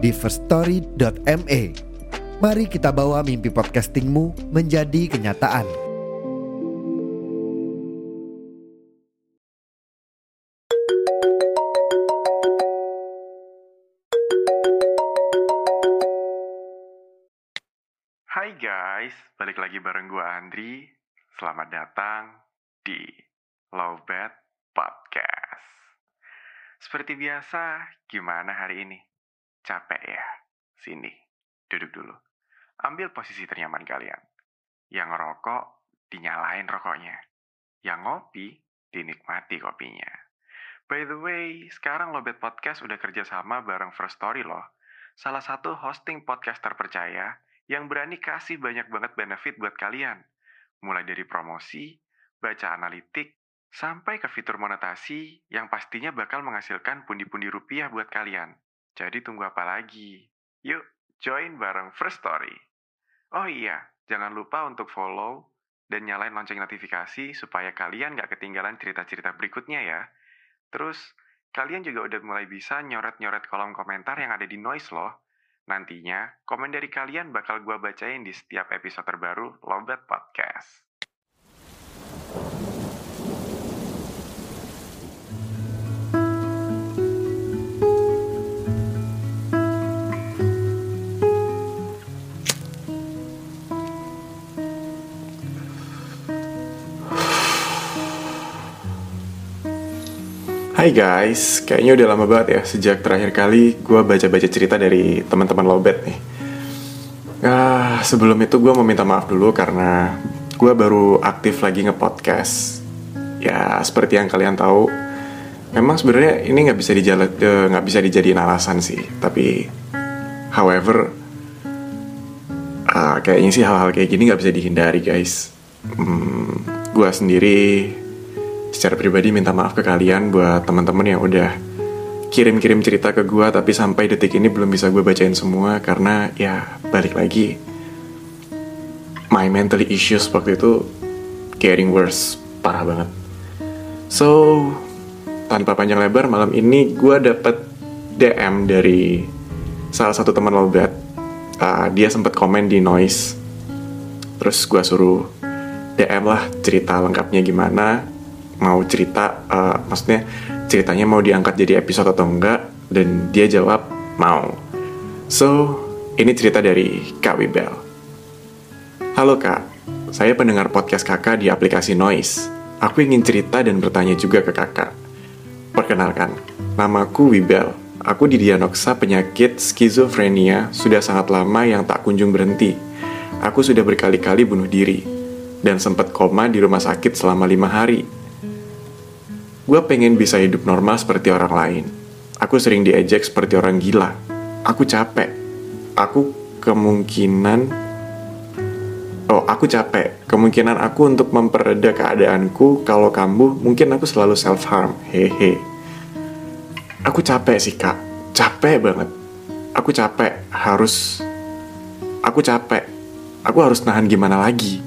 di firststory.me. Mari kita bawa mimpi podcastingmu menjadi kenyataan. Hai guys, balik lagi bareng gue Andri. Selamat datang di Lowbat Podcast. Seperti biasa, gimana hari ini? Capek ya? Sini, duduk dulu. Ambil posisi ternyaman kalian. Yang ngerokok, dinyalain rokoknya. Yang ngopi, dinikmati kopinya. By the way, sekarang Lobet Podcast udah kerjasama bareng First Story loh. Salah satu hosting podcast terpercaya yang berani kasih banyak banget benefit buat kalian. Mulai dari promosi, baca analitik, sampai ke fitur monetasi yang pastinya bakal menghasilkan pundi-pundi rupiah buat kalian. Jadi tunggu apa lagi? Yuk, join bareng First Story. Oh iya, jangan lupa untuk follow dan nyalain lonceng notifikasi supaya kalian gak ketinggalan cerita-cerita berikutnya ya. Terus, kalian juga udah mulai bisa nyoret-nyoret kolom komentar yang ada di Noise loh. Nantinya, komen dari kalian bakal gue bacain di setiap episode terbaru Lobet Podcast. Hai guys, kayaknya udah lama banget ya sejak terakhir kali gue baca-baca cerita dari teman-teman Lobet nih. Ah, sebelum itu gue mau minta maaf dulu karena gue baru aktif lagi nge-podcast. Ya, seperti yang kalian tahu, memang sebenarnya ini nggak bisa dijalan eh, nggak bisa dijadiin alasan sih. Tapi, however, ah, kayaknya sih hal-hal kayak gini nggak bisa dihindari guys. Hmm, gue sendiri secara pribadi minta maaf ke kalian buat teman-teman yang udah kirim-kirim cerita ke gue tapi sampai detik ini belum bisa gue bacain semua karena ya balik lagi my mental issues waktu itu getting worse parah banget. So tanpa panjang lebar malam ini gue dapet DM dari salah satu teman lobat uh, dia sempat komen di noise. Terus gue suruh DM lah cerita lengkapnya gimana mau cerita uh, maksudnya ceritanya mau diangkat jadi episode atau enggak dan dia jawab mau. So ini cerita dari Kak Wibel. Halo kak. Saya pendengar podcast kakak di aplikasi Noise. Aku ingin cerita dan bertanya juga ke kakak. Perkenalkan namaku Wibel. Aku didiagnosa penyakit skizofrenia sudah sangat lama yang tak kunjung berhenti. Aku sudah berkali-kali bunuh diri dan sempat koma di rumah sakit selama lima hari Gue pengen bisa hidup normal seperti orang lain. Aku sering diejek seperti orang gila. Aku capek. Aku kemungkinan Oh, aku capek. Kemungkinan aku untuk mempereda keadaanku kalau kambuh, mungkin aku selalu self harm. Hehe. Aku capek sih, Kak. Capek banget. Aku capek harus Aku capek. Aku harus nahan gimana lagi?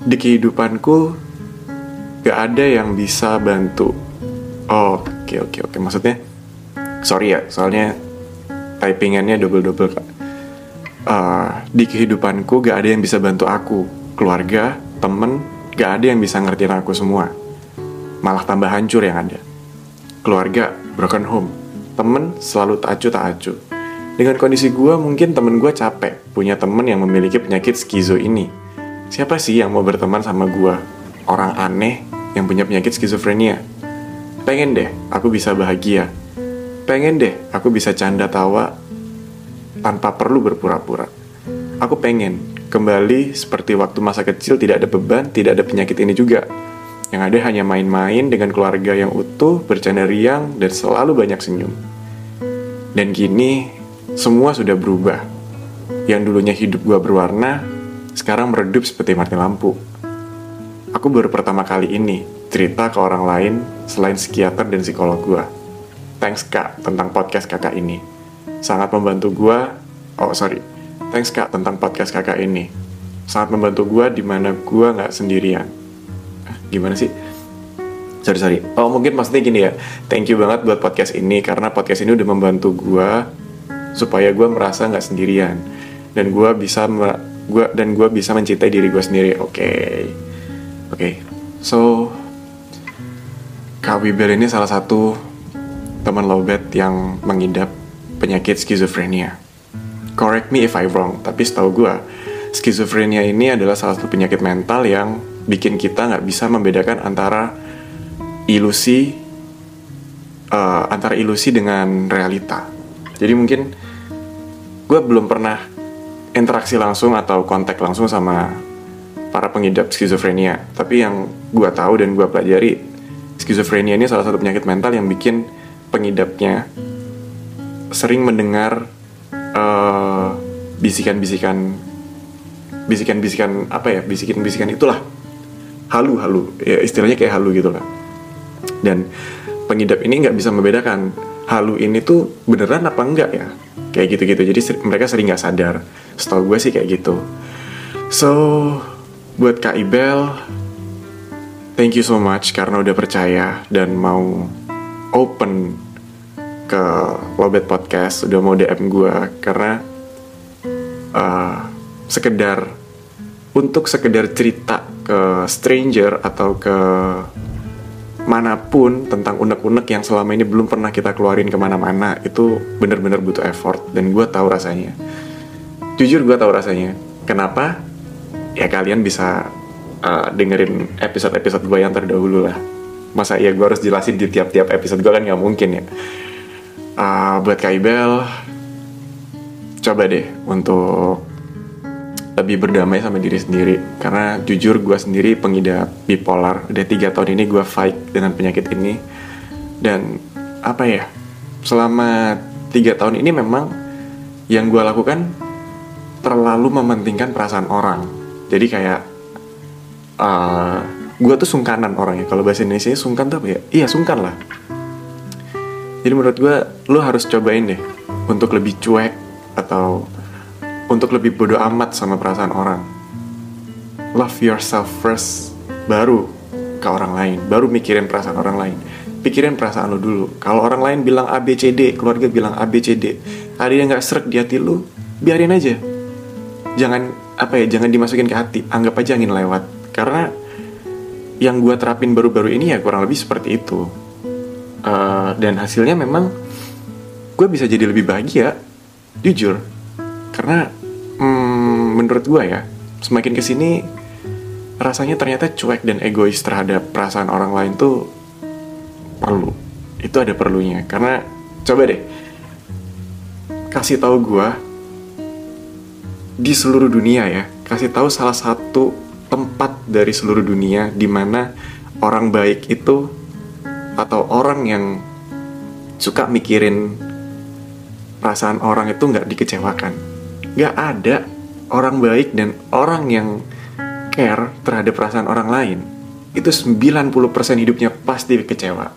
Di kehidupanku gak ada yang bisa bantu. Oh oke okay, oke okay, oke. Okay. maksudnya sorry ya soalnya typingannya double double kak. Uh, di kehidupanku gak ada yang bisa bantu aku. Keluarga temen gak ada yang bisa ngertiin aku semua. Malah tambah hancur yang ada. Keluarga broken home. Temen selalu tak acu tak acu dengan kondisi gue mungkin temen gue capek. Punya temen yang memiliki penyakit skizo ini. Siapa sih yang mau berteman sama gue orang aneh yang punya penyakit skizofrenia. Pengen deh aku bisa bahagia. Pengen deh aku bisa canda tawa tanpa perlu berpura-pura. Aku pengen kembali seperti waktu masa kecil tidak ada beban, tidak ada penyakit ini juga. Yang ada hanya main-main dengan keluarga yang utuh, bercanda riang, dan selalu banyak senyum. Dan gini, semua sudah berubah. Yang dulunya hidup gue berwarna, sekarang meredup seperti mati lampu. Aku baru pertama kali ini cerita ke orang lain selain psikiater dan psikolog gue. Thanks kak tentang podcast kakak ini. Sangat membantu gue. Oh sorry. Thanks kak tentang podcast kakak ini. Sangat membantu gue di mana gue nggak sendirian. Ah, Gimana sih? sorry sorry oh mungkin maksudnya gini ya thank you banget buat podcast ini karena podcast ini udah membantu gue supaya gue merasa nggak sendirian dan gue bisa gua dan gue bisa mencintai diri gue sendiri oke oke so Kak Wibel ini salah satu teman lowbat yang mengidap penyakit skizofrenia correct me if I wrong tapi setahu gue skizofrenia ini adalah salah satu penyakit mental yang bikin kita nggak bisa membedakan antara ilusi uh, antara ilusi dengan realita. Jadi mungkin gue belum pernah interaksi langsung atau kontak langsung sama para pengidap skizofrenia. Tapi yang gue tahu dan gue pelajari, skizofrenia ini salah satu penyakit mental yang bikin pengidapnya sering mendengar uh, bisikan-bisikan bisikan-bisikan apa ya bisikan-bisikan itulah. Halu-halu ya istilahnya kayak halu gitu lah. Dan pengidap ini nggak bisa membedakan halu ini tuh beneran apa enggak ya kayak gitu-gitu. Jadi ser- mereka sering nggak sadar. Setahu gue sih kayak gitu. So buat kak Ibel thank you so much karena udah percaya dan mau open ke Lobet Podcast. Udah mau DM gue karena uh, sekedar untuk sekedar cerita ke stranger atau ke mana pun tentang unek-unek yang selama ini belum pernah kita keluarin ke mana-mana itu bener-bener butuh effort dan gue tahu rasanya. Jujur gue tahu rasanya. Kenapa ya kalian bisa uh, dengerin episode-episode gue yang terdahulu lah. Masa ya gue harus jelasin di tiap-tiap episode gue kan nggak mungkin ya. Uh, buat Kaibel coba deh untuk lebih berdamai sama diri sendiri. Karena jujur gue sendiri pengidap bipolar. Udah tiga tahun ini gue fight dengan penyakit ini. Dan apa ya selama tiga tahun ini memang yang gue lakukan terlalu mementingkan perasaan orang jadi kayak uh, gue tuh sungkanan orangnya kalau bahasa Indonesia sungkan tuh apa ya iya sungkan lah jadi menurut gue lo harus cobain deh untuk lebih cuek atau untuk lebih bodoh amat sama perasaan orang. Love yourself first, baru ke orang lain, baru mikirin perasaan orang lain. Pikirin perasaan lo dulu. Kalau orang lain bilang A B C D, keluarga bilang A B C D, ada yang nggak serak di hati lo, biarin aja. Jangan apa ya, jangan dimasukin ke hati. Anggap aja angin lewat. Karena yang gue terapin baru-baru ini ya kurang lebih seperti itu. Uh, dan hasilnya memang gue bisa jadi lebih bahagia, jujur karena hmm, menurut gue ya semakin ke sini rasanya ternyata cuek dan egois terhadap perasaan orang lain tuh perlu itu ada perlunya karena coba deh kasih tahu gue di seluruh dunia ya. Kasih tahu salah satu tempat dari seluruh dunia di mana orang baik itu atau orang yang suka mikirin perasaan orang itu nggak dikecewakan. Nggak ada orang baik dan orang yang care terhadap perasaan orang lain. Itu 90% hidupnya pasti kecewa.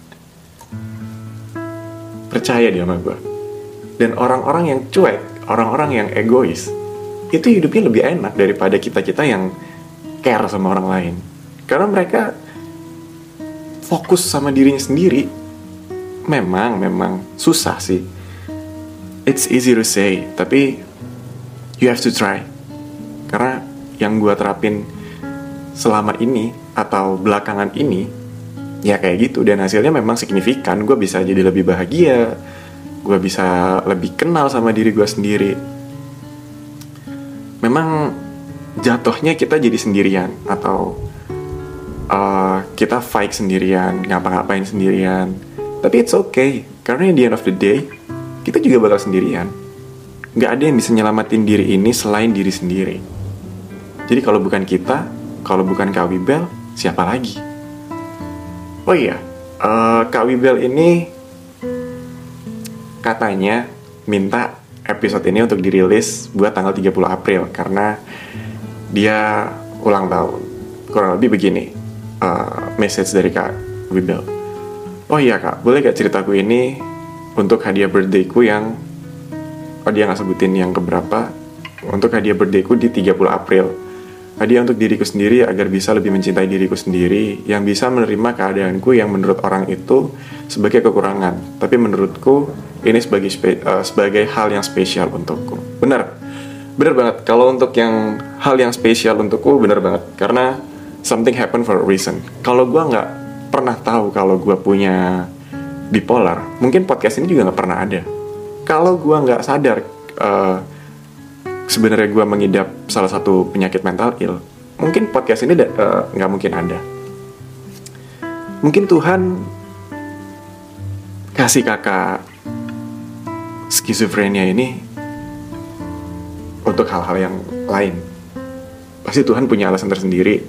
Percaya dia sama gue dan orang-orang yang cuek orang-orang yang egois itu hidupnya lebih enak daripada kita-kita yang care sama orang lain. Karena mereka fokus sama dirinya sendiri memang memang susah sih. It's easy to say tapi you have to try. Karena yang gue terapin selama ini atau belakangan ini ya kayak gitu. Dan hasilnya memang signifikan. Gue bisa jadi lebih bahagia gue bisa lebih kenal sama diri gue sendiri jatuhnya kita jadi sendirian atau uh, kita fight sendirian ngapa-ngapain sendirian. Tapi it's okay karena di end of the day kita juga bakal sendirian. Nggak ada yang bisa nyelamatin diri ini selain diri sendiri. Jadi kalau bukan kita kalau bukan Kak Wibel siapa lagi? Oh iya uh, Kak Wibel ini katanya minta episode ini untuk dirilis buat tanggal 30 April karena dia ulang tahun. Kurang lebih begini, uh, message dari Kak Wibel. Oh iya kak, boleh gak ceritaku ini untuk hadiah birthdayku yang oh dia nggak sebutin yang keberapa untuk hadiah birthdayku di 30 April. Hadiah untuk diriku sendiri agar bisa lebih mencintai diriku sendiri yang bisa menerima keadaanku yang menurut orang itu sebagai kekurangan. Tapi menurutku ini sebagai uh, sebagai hal yang spesial untukku. Benar. Benar banget. Kalau untuk yang hal yang spesial untukku benar banget. Karena something happen for a reason. Kalau gue nggak pernah tahu kalau gue punya bipolar mungkin podcast ini juga nggak pernah ada. Kalau gue nggak sadar uh, sebenarnya gue mengidap salah satu penyakit mental ill mungkin podcast ini eh, nggak uh, mungkin ada. Mungkin Tuhan kasih kakak skizofrenia ini untuk hal-hal yang lain pasti Tuhan punya alasan tersendiri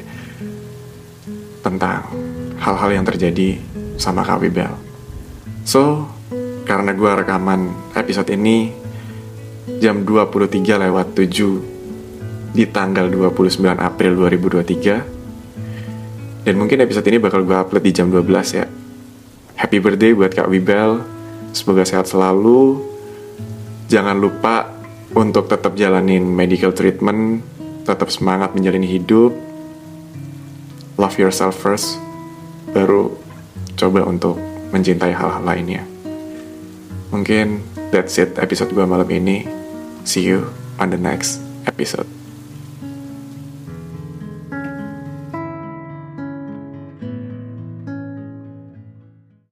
tentang hal-hal yang terjadi sama Kak Wibel. So karena gue rekaman episode ini jam 23 lewat 7 di tanggal 29 April 2023 dan mungkin episode ini bakal gue upload di jam 12 ya. Happy birthday buat Kak Wibel. Semoga sehat selalu. Jangan lupa untuk tetap jalanin medical treatment tetap semangat menjalani hidup love yourself first baru coba untuk mencintai hal-hal lainnya Mungkin that's it episode gue malam ini. See you on the next episode.